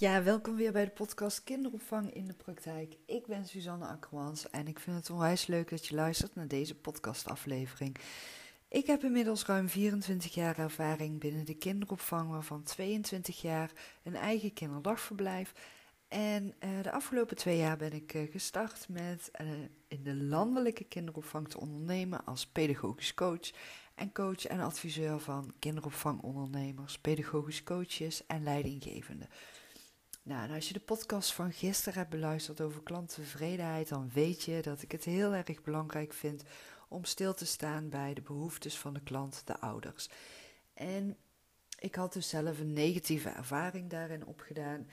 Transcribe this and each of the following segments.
Ja, welkom weer bij de podcast Kinderopvang in de Praktijk. Ik ben Suzanne Akkermans en ik vind het onwijs leuk dat je luistert naar deze podcastaflevering. Ik heb inmiddels ruim 24 jaar ervaring binnen de kinderopvang, waarvan 22 jaar een eigen kinderdagverblijf. En uh, de afgelopen twee jaar ben ik uh, gestart met uh, in de landelijke kinderopvang te ondernemen als pedagogisch coach en coach en adviseur van kinderopvangondernemers, pedagogisch coaches en leidinggevenden. Nou, als je de podcast van gisteren hebt beluisterd over klanttevredenheid, dan weet je dat ik het heel erg belangrijk vind om stil te staan bij de behoeftes van de klant, de ouders. En ik had dus zelf een negatieve ervaring daarin opgedaan.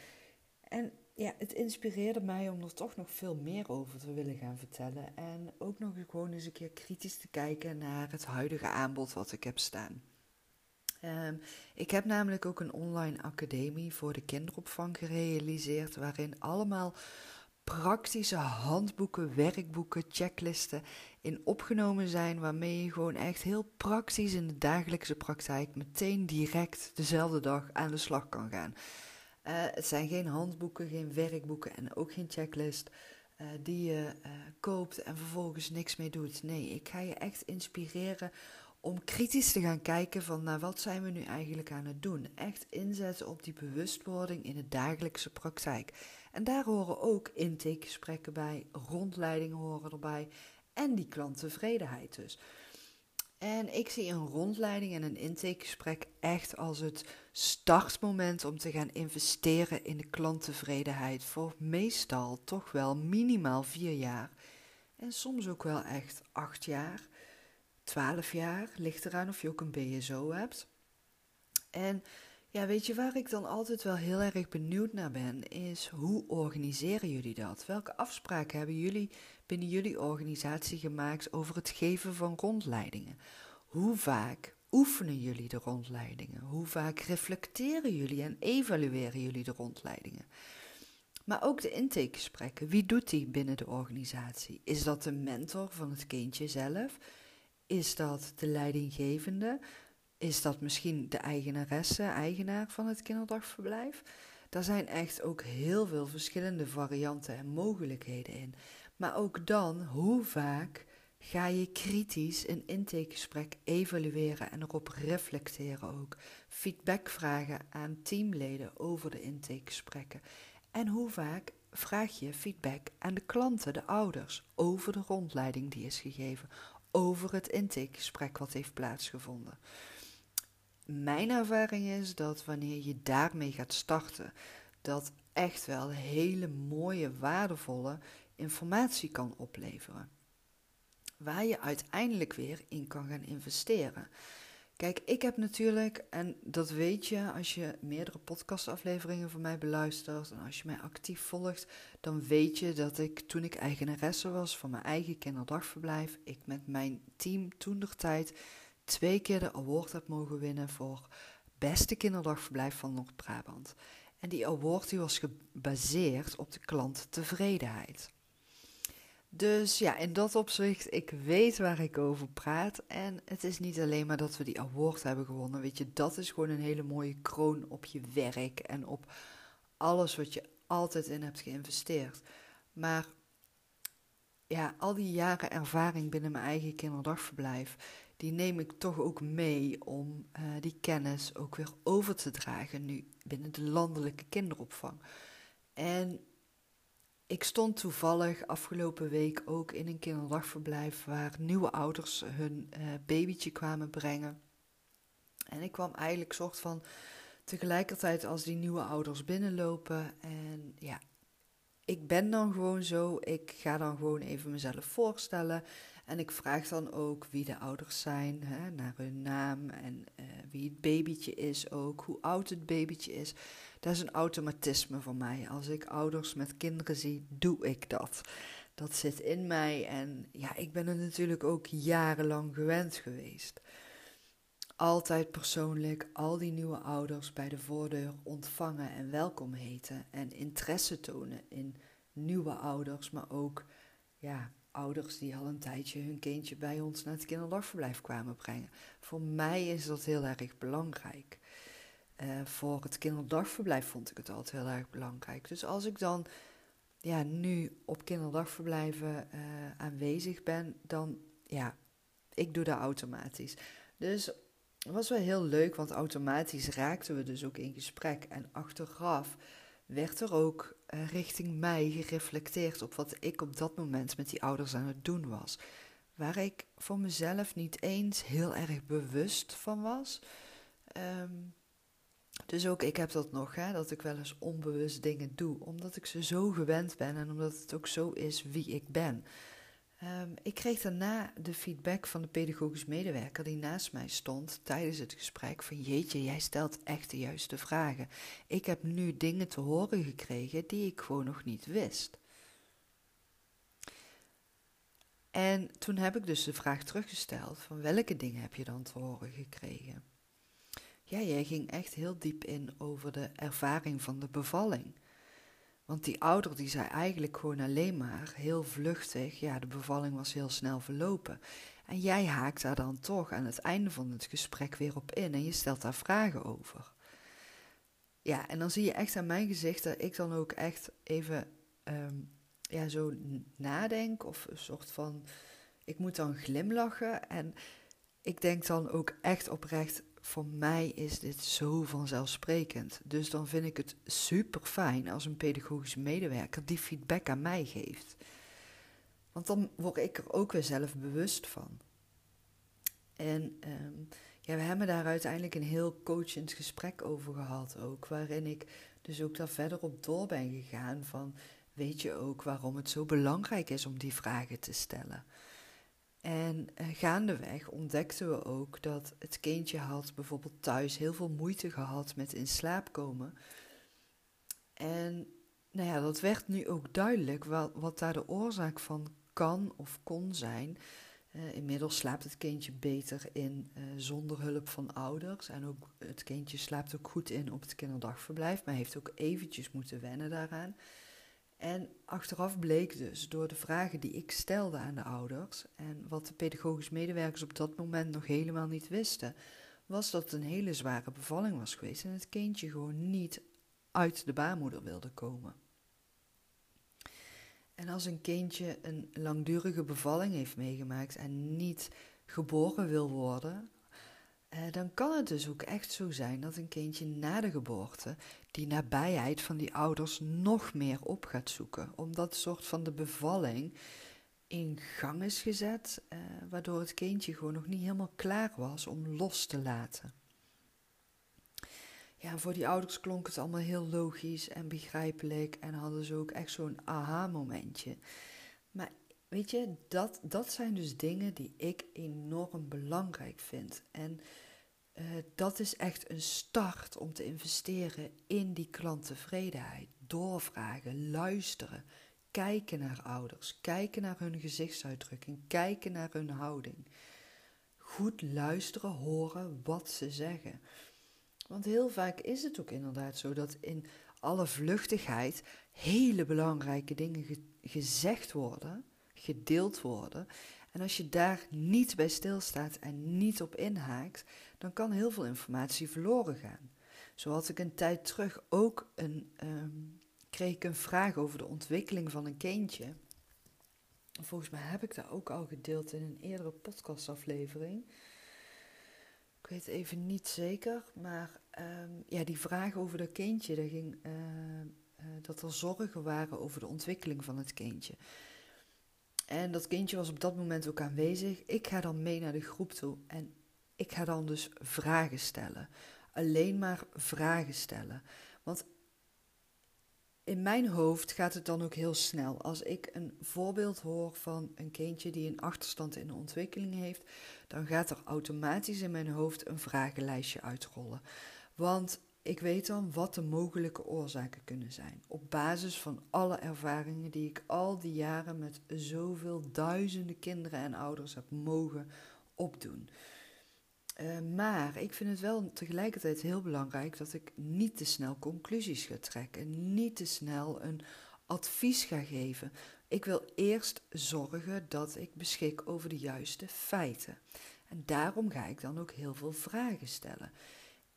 En ja, het inspireerde mij om er toch nog veel meer over te willen gaan vertellen. En ook nog gewoon eens een keer kritisch te kijken naar het huidige aanbod wat ik heb staan. Um, ik heb namelijk ook een online academie voor de kinderopvang gerealiseerd, waarin allemaal praktische handboeken, werkboeken, checklisten in opgenomen zijn, waarmee je gewoon echt heel praktisch in de dagelijkse praktijk meteen direct dezelfde dag aan de slag kan gaan. Uh, het zijn geen handboeken, geen werkboeken en ook geen checklist uh, die je uh, koopt en vervolgens niks mee doet. Nee, ik ga je echt inspireren om kritisch te gaan kijken van nou, wat zijn we nu eigenlijk aan het doen. Echt inzetten op die bewustwording in de dagelijkse praktijk. En daar horen ook intakegesprekken bij, rondleidingen horen erbij en die klanttevredenheid dus. En ik zie een rondleiding en een intakegesprek echt als het startmoment om te gaan investeren in de klanttevredenheid voor meestal toch wel minimaal vier jaar. En soms ook wel echt acht jaar. 12 jaar, ligt eraan of je ook een BSO hebt. En ja, weet je waar ik dan altijd wel heel erg benieuwd naar ben, is hoe organiseren jullie dat? Welke afspraken hebben jullie binnen jullie organisatie gemaakt over het geven van rondleidingen? Hoe vaak oefenen jullie de rondleidingen? Hoe vaak reflecteren jullie en evalueren jullie de rondleidingen? Maar ook de intakegesprekken. Wie doet die binnen de organisatie? Is dat de mentor van het kindje zelf? Is dat de leidinggevende? Is dat misschien de eigenaresse, eigenaar van het kinderdagverblijf? Daar zijn echt ook heel veel verschillende varianten en mogelijkheden in. Maar ook dan, hoe vaak ga je kritisch een intakegesprek evalueren en erop reflecteren ook? Feedback vragen aan teamleden over de intakegesprekken. En hoe vaak vraag je feedback aan de klanten, de ouders, over de rondleiding die is gegeven, over het intakegesprek wat heeft plaatsgevonden. Mijn ervaring is dat wanneer je daarmee gaat starten, dat echt wel hele mooie, waardevolle informatie kan opleveren. Waar je uiteindelijk weer in kan gaan investeren. Kijk, ik heb natuurlijk, en dat weet je als je meerdere podcastafleveringen van mij beluistert en als je mij actief volgt, dan weet je dat ik toen ik eigenaresse was van mijn eigen kinderdagverblijf, ik met mijn team toen de tijd twee keer de award heb mogen winnen voor beste kinderdagverblijf van Noord-Brabant. En die award die was gebaseerd op de klanttevredenheid. Dus ja, in dat opzicht, ik weet waar ik over praat. En het is niet alleen maar dat we die award hebben gewonnen. Weet je, dat is gewoon een hele mooie kroon op je werk en op alles wat je altijd in hebt geïnvesteerd. Maar ja, al die jaren ervaring binnen mijn eigen kinderdagverblijf, die neem ik toch ook mee om uh, die kennis ook weer over te dragen nu binnen de landelijke kinderopvang. En ik stond toevallig afgelopen week ook in een kinderdagverblijf waar nieuwe ouders hun uh, babytje kwamen brengen. En ik kwam eigenlijk soort van tegelijkertijd als die nieuwe ouders binnenlopen. En ja, ik ben dan gewoon zo. Ik ga dan gewoon even mezelf voorstellen. En ik vraag dan ook wie de ouders zijn, hè, naar hun naam en uh, wie het babytje is ook, hoe oud het babytje is. Dat is een automatisme voor mij. Als ik ouders met kinderen zie, doe ik dat. Dat zit in mij en ja, ik ben het natuurlijk ook jarenlang gewend geweest. Altijd persoonlijk al die nieuwe ouders bij de voordeur ontvangen en welkom heten en interesse tonen in nieuwe ouders, maar ook ja, ouders die al een tijdje hun kindje bij ons naar het kinderdagverblijf kwamen brengen. Voor mij is dat heel erg belangrijk. Uh, voor het kinderdagverblijf vond ik het altijd heel erg belangrijk. Dus als ik dan ja, nu op kinderdagverblijven uh, aanwezig ben, dan ja, ik doe dat automatisch. Dus het was wel heel leuk, want automatisch raakten we dus ook in gesprek. En achteraf werd er ook uh, richting mij gereflecteerd op wat ik op dat moment met die ouders aan het doen was. Waar ik voor mezelf niet eens heel erg bewust van was. Um, dus ook ik heb dat nog, hè, dat ik wel eens onbewust dingen doe, omdat ik ze zo gewend ben en omdat het ook zo is wie ik ben. Um, ik kreeg daarna de feedback van de pedagogisch medewerker die naast mij stond tijdens het gesprek van jeetje, jij stelt echt de juiste vragen. Ik heb nu dingen te horen gekregen die ik gewoon nog niet wist. En toen heb ik dus de vraag teruggesteld van welke dingen heb je dan te horen gekregen? Ja, jij ging echt heel diep in over de ervaring van de bevalling. Want die ouder die zei eigenlijk gewoon alleen maar heel vluchtig, ja, de bevalling was heel snel verlopen. En jij haakt daar dan toch aan het einde van het gesprek weer op in en je stelt daar vragen over. Ja, en dan zie je echt aan mijn gezicht dat ik dan ook echt even ehm, ja, zo nadenk of een soort van, ik moet dan glimlachen en ik denk dan ook echt oprecht, voor mij is dit zo vanzelfsprekend. Dus dan vind ik het super fijn als een pedagogische medewerker die feedback aan mij geeft. Want dan word ik er ook weer zelf bewust van. En ehm, ja, we hebben daar uiteindelijk een heel coachend gesprek over gehad ook. Waarin ik dus ook daar verder op door ben gegaan van... Weet je ook waarom het zo belangrijk is om die vragen te stellen? En uh, gaandeweg ontdekten we ook dat het kindje had bijvoorbeeld thuis heel veel moeite gehad met in slaap komen. En nou ja, dat werd nu ook duidelijk wat, daar de oorzaak van kan of kon zijn. Uh, inmiddels slaapt het kindje beter in uh, zonder hulp van ouders. En ook het kindje slaapt ook goed in op het kinderdagverblijf, maar heeft ook eventjes moeten wennen daaraan. En achteraf bleek dus door de vragen die ik stelde aan de ouders en wat de pedagogisch medewerkers op dat moment nog helemaal niet wisten, was dat het een hele zware bevalling was geweest en het kindje gewoon niet uit de baarmoeder wilde komen. En als een kindje een langdurige bevalling heeft meegemaakt en niet geboren wil worden, dan kan het dus ook echt zo zijn dat een kindje na de geboorte die nabijheid van die ouders nog meer op gaat zoeken. Omdat een soort van de bevalling in gang is gezet, eh, waardoor het kindje gewoon nog niet helemaal klaar was om los te laten. Ja, voor die ouders klonk het allemaal heel logisch en begrijpelijk en hadden ze ook echt zo'n aha-momentje. Weet je, dat, dat zijn dus dingen die ik enorm belangrijk vind. En uh, dat is echt een start om te investeren in die klanttevredenheid. Doorvragen, luisteren, kijken naar ouders, kijken naar hun gezichtsuitdrukking, kijken naar hun houding. Goed luisteren, horen wat ze zeggen. Want heel vaak is het ook inderdaad zo dat in alle vluchtigheid hele belangrijke dingen ge gezegd worden, gedeeld worden. En als je daar niet bij stilstaat en niet op inhaakt, dan kan heel veel informatie verloren gaan. Zo had ik een tijd terug ook een, um, kreeg ik een vraag over de ontwikkeling van een kindje. Volgens mij heb ik dat ook al gedeeld in een eerdere podcastaflevering. Ik weet even niet zeker, maar um, ja, die vraag over dat kindje, dat, ging, uh, uh, dat er zorgen waren over de ontwikkeling van het kindje. En dat kindje was op dat moment ook aanwezig. Ik ga dan mee naar de groep toe en ik ga dan dus vragen stellen. Alleen maar vragen stellen. Want in mijn hoofd gaat het dan ook heel snel. Als ik een voorbeeld hoor van een kindje die een achterstand in de ontwikkeling heeft, dan gaat er automatisch in mijn hoofd een vragenlijstje uitrollen. Want ik weet dan wat de mogelijke oorzaken kunnen zijn. Op basis van alle ervaringen die ik al die jaren met zoveel duizenden kinderen en ouders heb mogen opdoen. Uh, maar ik vind het wel tegelijkertijd heel belangrijk dat ik niet te snel conclusies ga trekken. Niet te snel een advies ga geven. Ik wil eerst zorgen dat ik beschik over de juiste feiten. En daarom ga ik dan ook heel veel vragen stellen.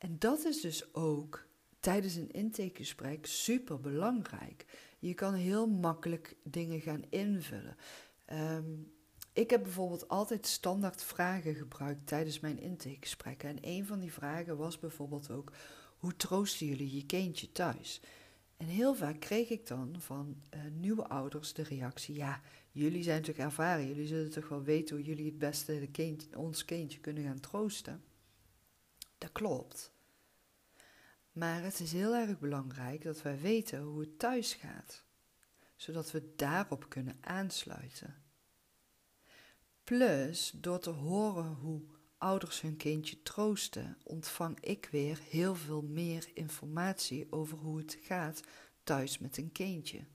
En dat is dus ook tijdens een intakegesprek super belangrijk. Je kan heel makkelijk dingen gaan invullen. Ehm, ik heb bijvoorbeeld altijd standaard vragen gebruikt tijdens mijn intakegesprekken. En een van die vragen was bijvoorbeeld ook: hoe troosten jullie je kindje thuis? En heel vaak kreeg ik dan van uh, nieuwe ouders de reactie: ja, jullie zijn toch ervaren, jullie zullen toch wel weten hoe jullie het beste de kind, ons kindje kunnen gaan troosten. Dat klopt. Maar het is heel erg belangrijk dat wij weten hoe het thuis gaat, zodat we daarop kunnen aansluiten. Plus, door te horen hoe ouders hun kindje troosten, ontvang ik weer heel veel meer informatie over hoe het gaat thuis met een kindje.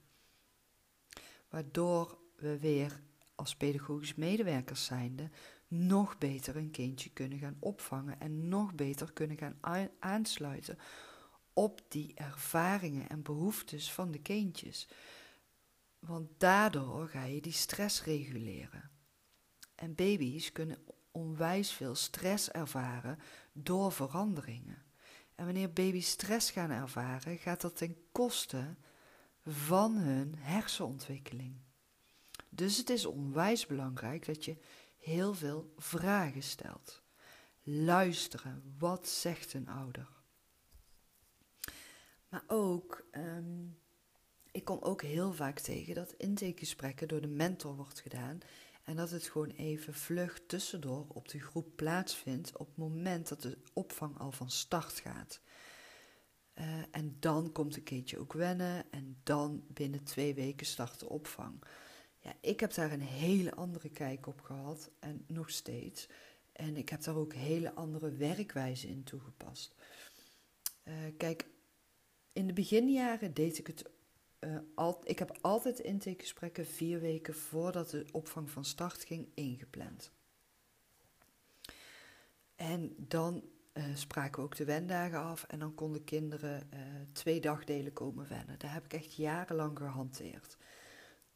Waardoor we weer als pedagogisch medewerkers zijnde nog beter een kindje kunnen gaan opvangen en nog beter kunnen gaan aansluiten op die ervaringen en behoeftes van de kindjes. Want daardoor ga je die stress reguleren. En baby's kunnen onwijs veel stress ervaren door veranderingen. En wanneer baby's stress gaan ervaren, gaat dat ten koste van hun hersenontwikkeling. Dus het is onwijs belangrijk dat je heel veel vragen stelt. Luisteren, wat zegt een ouder? Maar ook, um, ik kom ook heel vaak tegen dat intakegesprekken door de mentor wordt gedaan en dat het gewoon even vlug tussendoor op de groep plaatsvindt op het moment dat de opvang al van start gaat. Uh, en dan komt een keertje ook wennen en dan binnen twee weken start de opvang. Ik heb daar een hele andere kijk op gehad en nog steeds. En ik heb daar ook hele andere werkwijze in toegepast. Uh, kijk, in de beginjaren deed ik het. Uh, al, ik heb altijd intakegesprekken vier weken voordat de opvang van start ging ingepland. En dan uh, spraken we ook de wendagen af en dan konden kinderen twee dagdelen komen wennen. Daar heb ik echt jarenlang gehanteerd.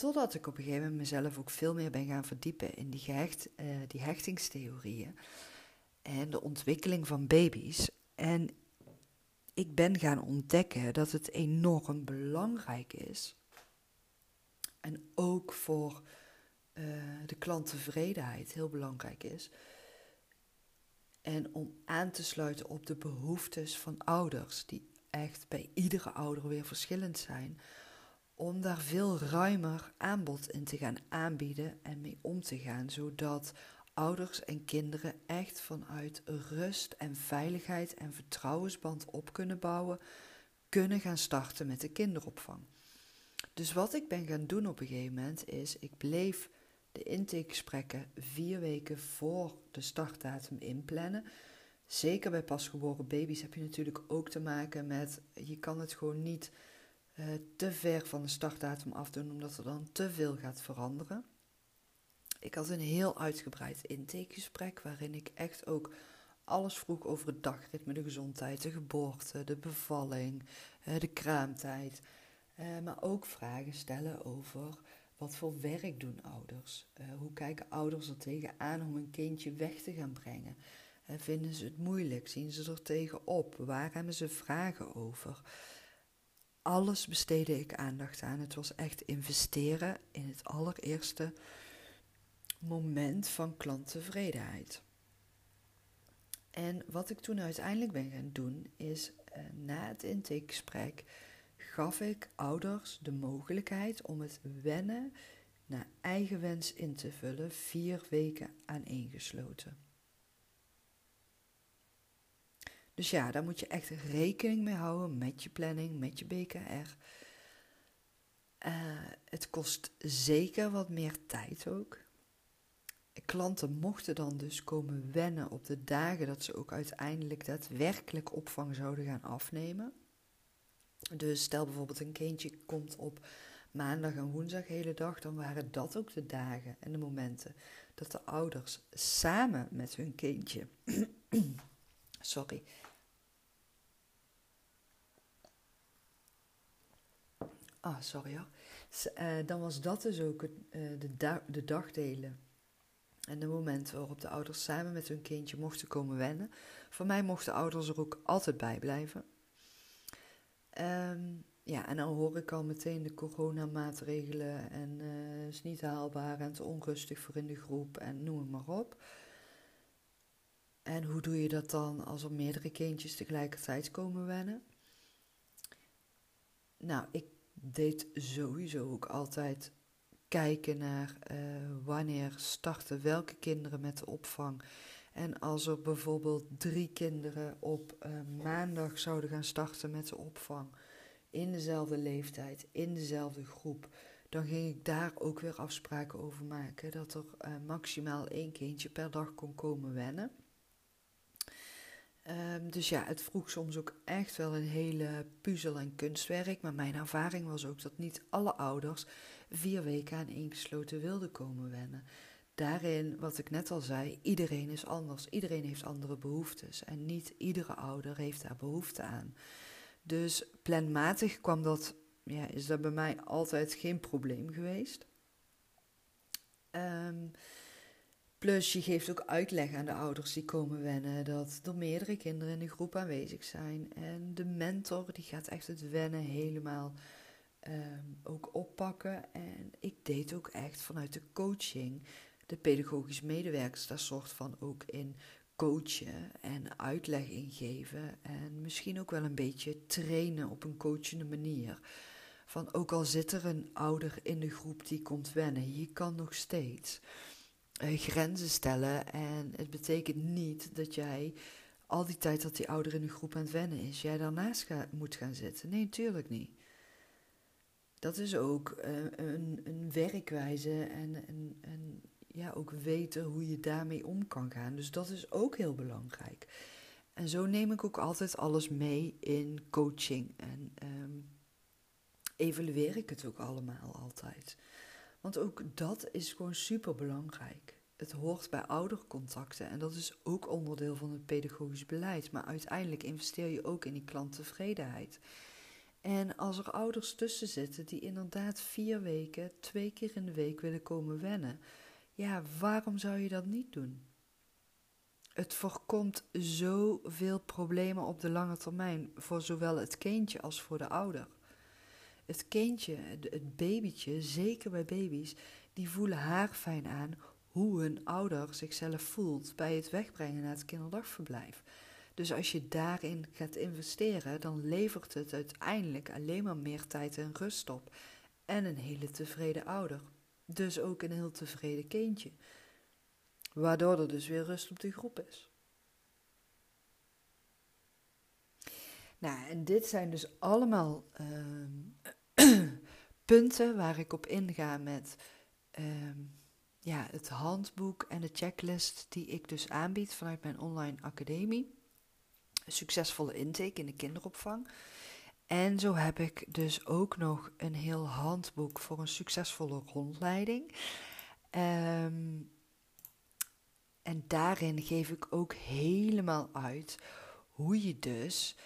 Totdat ik op een gegeven moment mezelf ook veel meer ben gaan verdiepen in die, gehecht, die hechtingstheorieën en de ontwikkeling van baby's. En ik ben gaan ontdekken dat het enorm belangrijk is. En ook voor uh, de klanttevredenheid heel belangrijk is. En om aan te sluiten op de behoeftes van ouders, die echt bij iedere ouder weer verschillend zijn. Om daar veel ruimer aanbod in te gaan aanbieden en mee om te gaan, zodat ouders en kinderen echt vanuit rust en veiligheid en vertrouwensband op kunnen bouwen, kunnen gaan starten met de kinderopvang. Dus wat ik ben gaan doen op een gegeven moment is, ik bleef de intakegesprekken vier weken voor de startdatum inplannen. Zeker bij pasgeboren baby's heb je natuurlijk ook te maken met, je kan het gewoon niet uh, te ver van de startdatum afdoen, omdat er dan te veel gaat veranderen. Ik had een heel uitgebreid intakegesprek waarin ik echt ook alles vroeg over het dagritme, de gezondheid, de geboorte, de bevalling, eh, de kraamtijd. Eh, maar ook vragen stellen over wat voor werk doen ouders? Hoe kijken ouders er tegenaan om een kindje weg te gaan brengen? vinden ze het moeilijk? Zien ze er tegenop? Waar hebben ze vragen over? Alles besteedde ik aandacht aan. Het was echt investeren in het allereerste moment van klanttevredenheid. En wat ik toen uiteindelijk ben gaan doen, is uh, na het intakegesprek gaf ik ouders de mogelijkheid om het wennen naar eigen wens in te vullen, vier weken aaneengesloten. Dus ja, daar moet je echt rekening mee houden met je planning, met je BKR. Eh, het kost zeker wat meer tijd ook klanten mochten dan dus komen wennen op de dagen dat ze ook uiteindelijk daadwerkelijk opvang zouden gaan afnemen. Dus stel bijvoorbeeld een kindje komt op maandag en woensdag hele dag, dan waren dat ook de dagen en de momenten dat de ouders samen met hun kindje, sorry, ah sorry hoor, uh, dan was dat dus ook uh, de, de dagdelen En de momenten waarop de ouders samen met hun kindje mochten komen wennen. Voor mij mochten ouders er ook altijd bij blijven. Um, ja, en dan hoor ik al meteen de coronamaatregelen en uh, is niet haalbaar en te onrustig voor in de groep en noem het maar op. En hoe doe je dat dan als er meerdere kindjes tegelijkertijd komen wennen? Nou, ik deed sowieso ook altijd kijken naar uh, wanneer starten welke kinderen met de opvang. En als er bijvoorbeeld drie kinderen op uh, maandag zouden gaan starten met de opvang, in dezelfde leeftijd, in dezelfde groep, dan ging ik daar ook weer afspraken over maken. Dat er uh, maximaal één kindje per dag kon komen wennen. Um, dus ja, het vroeg soms ook echt wel een hele puzzel en kunstwerk. Maar mijn ervaring was ook dat niet alle ouders vier weken aan één gesloten wilden komen wennen. Daarin, wat ik net al zei, iedereen is anders. Iedereen heeft andere behoeftes. En niet iedere ouder heeft daar behoefte aan. Dus planmatig kwam dat, ja, is dat bij mij altijd geen probleem geweest. Um, plus je geeft ook uitleg aan de ouders die komen wennen dat er meerdere kinderen in de groep aanwezig zijn. En de mentor die gaat echt het wennen helemaal um, ook oppakken. En ik deed ook echt vanuit de coaching. De pedagogisch medewerkers daar soort van ook in coachen en uitleg ingeven en misschien ook wel een beetje trainen op een coachende manier. Van ook al zit er een ouder in de groep die komt wennen, je kan nog steeds uh, grenzen stellen en het betekent niet dat jij al die tijd dat die ouder in de groep aan het wennen is, jij daarnaast ga, moet gaan zitten. Nee, natuurlijk niet. Dat is ook uh, een, een werkwijze en een, ja, ook weten hoe je daarmee om kan gaan. Dus dat is ook heel belangrijk. En zo neem ik ook altijd alles mee in coaching. En um, evalueer ik het ook allemaal altijd. Want ook dat is gewoon super belangrijk. Het hoort bij oudercontacten en dat is ook onderdeel van het pedagogisch beleid. Maar uiteindelijk investeer je ook in die klanttevredenheid. En als er ouders tussen zitten die inderdaad vier weken, twee keer in de week willen komen wennen, ja, waarom zou je dat niet doen? Het voorkomt zoveel problemen op de lange termijn voor zowel het kindje als voor de ouder. Het kindje, het babytje, zeker bij baby's, die voelen haar fijn aan hoe hun ouder zichzelf voelt bij het wegbrengen naar het kinderdagverblijf. Dus als je daarin gaat investeren, dan levert het uiteindelijk alleen maar meer tijd en rust op. En een hele tevreden ouder. Dus ook een heel tevreden kindje. Waardoor er dus weer rust op die groep is. Nou, en dit zijn dus allemaal uh, punten waar ik op inga met uh, ja, het handboek en de checklist die ik dus aanbied vanuit mijn online academie. Succesvolle intake in de kinderopvang. En zo heb ik dus ook nog een heel handboek voor een succesvolle rondleiding. Ehm, en daarin geef ik ook helemaal uit hoe je dus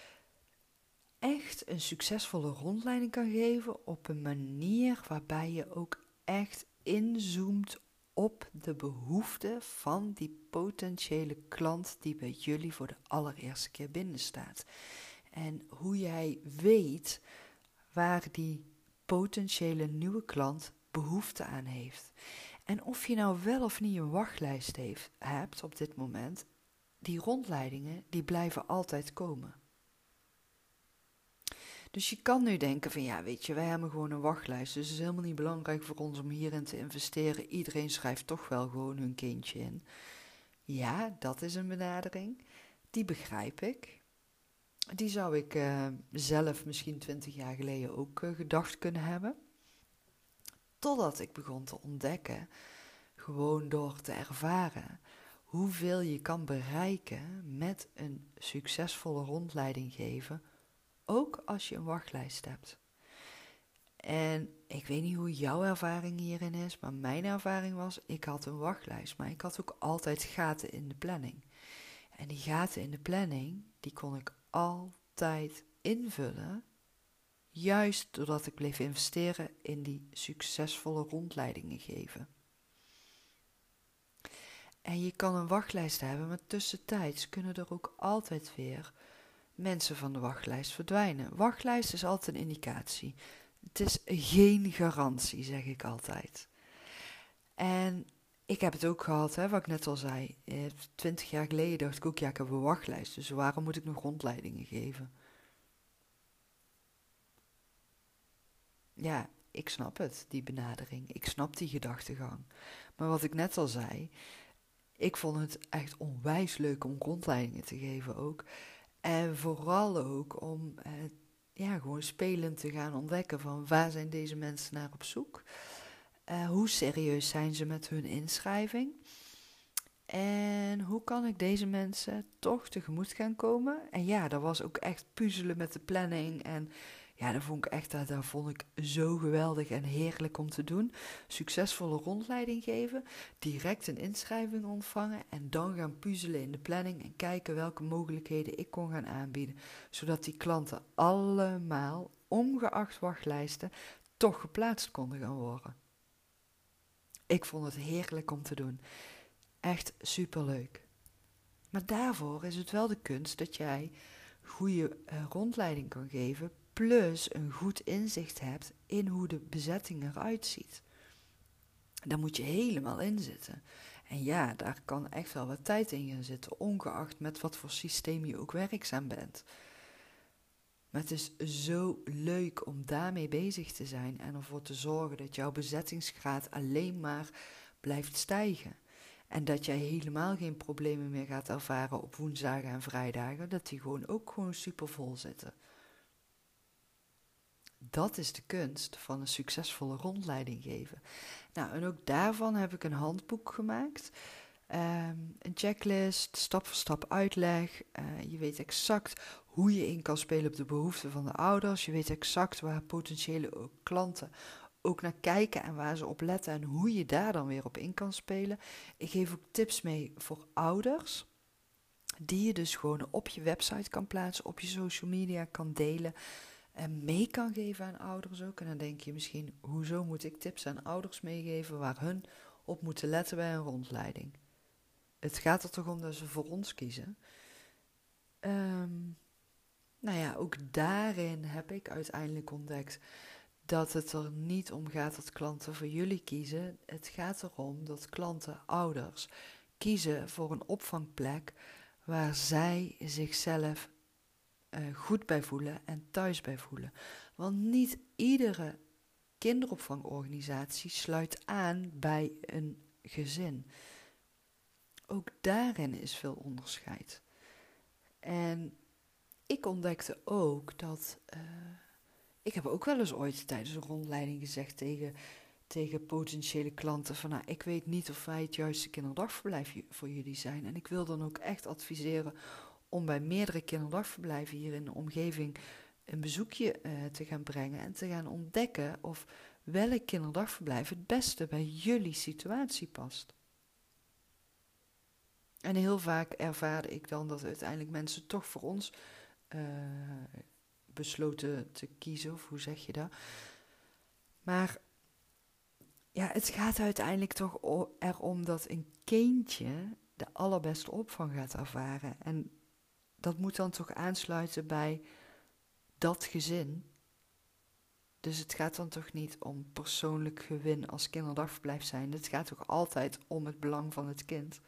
echt een succesvolle rondleiding kan geven op een manier waarbij je ook echt inzoomt op de behoeften van die potentiële klant die bij jullie voor de allereerste keer binnenstaat. En hoe jij weet waar die potentiële nieuwe klant behoefte aan heeft. En of je nou wel of niet een wachtlijst heeft, hebt op dit moment, die rondleidingen die blijven altijd komen. Dus je kan nu denken van ja, weet je, wij hebben gewoon een wachtlijst. Dus het is helemaal niet belangrijk voor ons om hierin te investeren. Iedereen schrijft toch wel gewoon hun kindje in. Ja, dat is een benadering. Die begrijp ik. Die zou ik uh, zelf misschien twintig jaar geleden ook uh, gedacht kunnen hebben. Totdat ik begon te ontdekken, gewoon door te ervaren, hoeveel je kan bereiken met een succesvolle rondleiding geven, ook als je een wachtlijst hebt. En ik weet niet hoe jouw ervaring hierin is, maar mijn ervaring was: ik had een wachtlijst, maar ik had ook altijd gaten in de planning. En die gaten in de planning, die kon ik altijd invullen. Juist doordat ik bleef investeren in die succesvolle rondleidingen geven. En je kan een wachtlijst hebben, maar tussentijds kunnen er ook altijd weer mensen van de wachtlijst verdwijnen. Wachtlijst is altijd een indicatie. Het is geen garantie, zeg ik altijd. En ik heb het ook gehad, hè, wat ik net al zei. Eh, twintig jaar geleden dacht ik ook, ja, ik heb een wachtlijst, dus waarom moet ik nog rondleidingen geven? Ja, ik snap het, die benadering. Ik snap die gedachtegang. Maar wat ik net al zei, ik vond het echt onwijs leuk om rondleidingen te geven ook. En vooral ook om eh, ja, gewoon spelend te gaan ontdekken van waar zijn deze mensen naar op zoek. Uh, hoe serieus zijn ze met hun inschrijving? En hoe kan ik deze mensen toch tegemoet gaan komen? En ja, dat was ook echt puzzelen met de planning en ja, dat vond ik echt, dat, vond ik zo geweldig en heerlijk om te doen. Succesvolle rondleiding geven, direct een inschrijving ontvangen en dan gaan puzzelen in de planning en kijken welke mogelijkheden ik kon gaan aanbieden. Zodat die klanten allemaal, ongeacht wachtlijsten, toch geplaatst konden gaan worden. Ik vond het heerlijk om te doen. Echt superleuk. Maar daarvoor is het wel de kunst dat jij goede uh, rondleiding kan geven plus een goed inzicht hebt in hoe de bezetting eruit ziet. Daar moet je helemaal in zitten. En ja, daar kan echt wel wat tijd in gaan zitten, ongeacht met wat voor systeem je ook werkzaam bent. Maar het is zo leuk om daarmee bezig te zijn en ervoor te zorgen dat jouw bezettingsgraad alleen maar blijft stijgen. En dat jij helemaal geen problemen meer gaat ervaren op woensdagen en vrijdagen, dat die gewoon ook gewoon super vol zitten. Dat is de kunst van een succesvolle rondleiding geven. Nou, en ook daarvan heb ik een handboek gemaakt. Ehm, een checklist, stap voor stap uitleg. Uh, je weet exact hoe je in kan spelen op de behoeften van de ouders. Je weet exact waar potentiële klanten ook naar kijken en waar ze op letten en hoe je daar dan weer op in kan spelen. Ik geef ook tips mee voor ouders. Die je dus gewoon op je website kan plaatsen, op je social media kan delen en mee kan geven aan ouders ook. En dan denk je misschien, hoezo moet ik tips aan ouders meegeven waar hun op moeten letten bij een rondleiding? Het gaat er toch om dat ze voor ons kiezen. Um, nou ja, ook daarin heb ik uiteindelijk ontdekt dat het er niet om gaat dat klanten voor jullie kiezen. Het gaat erom dat klanten, ouders, kiezen voor een opvangplek waar zij zichzelf uh, goed bij voelen en thuis bij voelen. Want niet iedere kinderopvangorganisatie sluit aan bij een gezin. Ook daarin is veel onderscheid. En ik ontdekte ook dat. Uh, ik heb ook wel eens ooit tijdens een rondleiding gezegd tegen, tegen potentiële klanten: van nou, ik weet niet of wij het juiste kinderdagverblijf voor jullie zijn. En ik wil dan ook echt adviseren om bij meerdere kinderdagverblijven hier in de omgeving een bezoekje uh, te gaan brengen en te gaan ontdekken of welk kinderdagverblijf het beste bij jullie situatie past. En heel vaak ervaarde ik dan dat uiteindelijk mensen toch voor ons uh, besloten te kiezen, of hoe zeg je dat? Maar ja, het gaat uiteindelijk toch erom dat een kindje de allerbeste opvang gaat ervaren. En dat moet dan toch aansluiten bij dat gezin. Dus het gaat dan toch niet om persoonlijk gewin als kinderdagverblijf zijn. Het gaat toch altijd om het belang van het kind.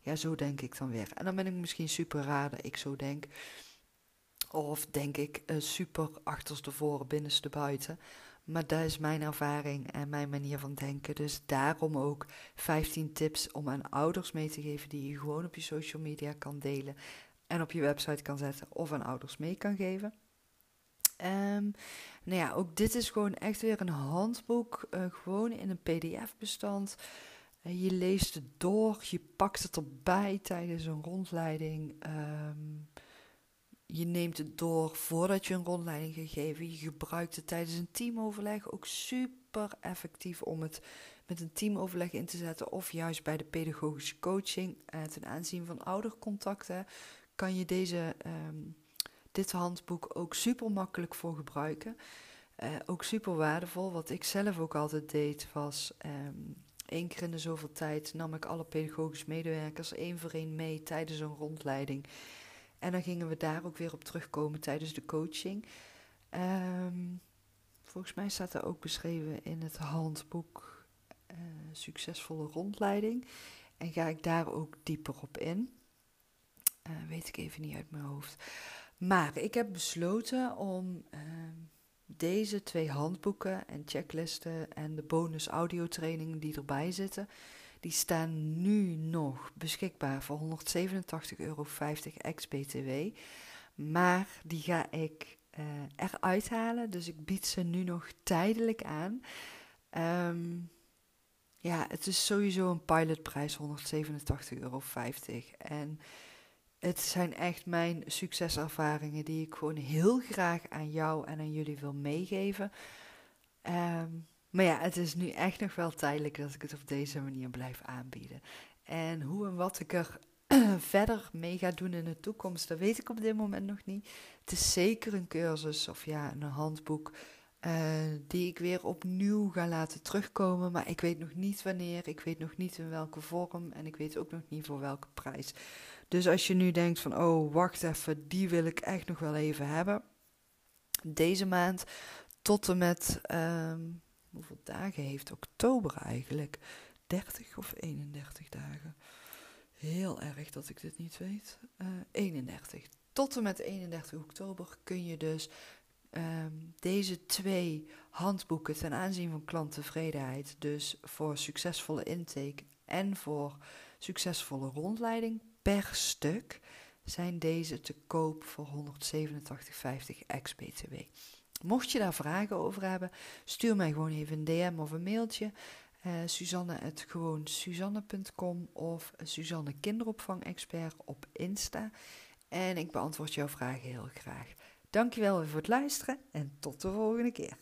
Ja, zo denk ik dan weer. En dan ben ik misschien super raar dat ik zo denk. Of denk ik uh, super achterstevoren, binnenste buiten. Maar dat is mijn ervaring en mijn manier van denken. Dus daarom ook 15 tips om aan ouders mee te geven die je gewoon op je social media kan delen en op je website kan zetten of aan ouders mee kan geven. Um, nou ja, ook dit is gewoon echt weer een handboek, uh, gewoon in een PDF-bestand. Uh, je leest het door, je pakt het erbij tijdens een rondleiding. Um, je neemt het door voordat je een rondleiding gaat geven. Je gebruikt het tijdens een teamoverleg. Ook super effectief om het met een teamoverleg in te zetten. Of juist bij de pedagogische coaching uh, ten aanzien van oudercontacten kan je deze, um, dit handboek ook super makkelijk voor gebruiken. Uh, ook super waardevol. Wat ik zelf ook altijd deed was um, Eén keer in de zoveel tijd nam ik alle pedagogisch medewerkers één voor één mee tijdens een rondleiding. En dan gingen we daar ook weer op terugkomen tijdens de coaching. Ehm, volgens mij staat er ook beschreven in het handboek uh, Succesvolle rondleiding. En ga ik daar ook dieper op in. Uh, weet ik even niet uit mijn hoofd. Maar ik heb besloten om ehm, deze twee handboeken en checklisten en de bonus audiotrainingen die erbij zitten, die staan nu nog beschikbaar voor 187,50 euro ex-BTW. Maar die ga ik uh, eruit halen, dus ik bied ze nu nog tijdelijk aan. Um, ja, het is sowieso een pilotprijs, 187,50 euro. En het zijn echt mijn succeservaringen die ik gewoon heel graag aan jou en aan jullie wil meegeven. Ehm, maar ja, het is nu echt nog wel tijdelijk dat ik het op deze manier blijf aanbieden. En hoe en wat ik er verder mee ga doen in de toekomst, dat weet ik op dit moment nog niet. Het is zeker een cursus of ja, een handboek uh, die ik weer opnieuw ga laten terugkomen. Maar ik weet nog niet wanneer, ik weet nog niet in welke vorm en ik weet ook nog niet voor welke prijs. Dus als je nu denkt van, oh wacht even, die wil ik echt nog wel even hebben. Deze maand tot en met, um, hoeveel dagen heeft oktober eigenlijk? 30 of 31 dagen? Heel erg dat ik dit niet weet. Uh, eh, 31. Tot en met 31 oktober kun je dus um, deze twee handboeken ten aanzien van klanttevredenheid, dus voor succesvolle intake en voor succesvolle rondleiding per stuk, zijn deze te koop voor 187,50 ex-BTW. Mocht je daar vragen over hebben, stuur mij gewoon even een DM of een mailtje. Uh, Suzanne het gewoon Suzanne.com of Suzanne Kinderopvang Expert op Insta. En ik beantwoord jouw vragen heel graag. Dankjewel voor het luisteren en tot de volgende keer.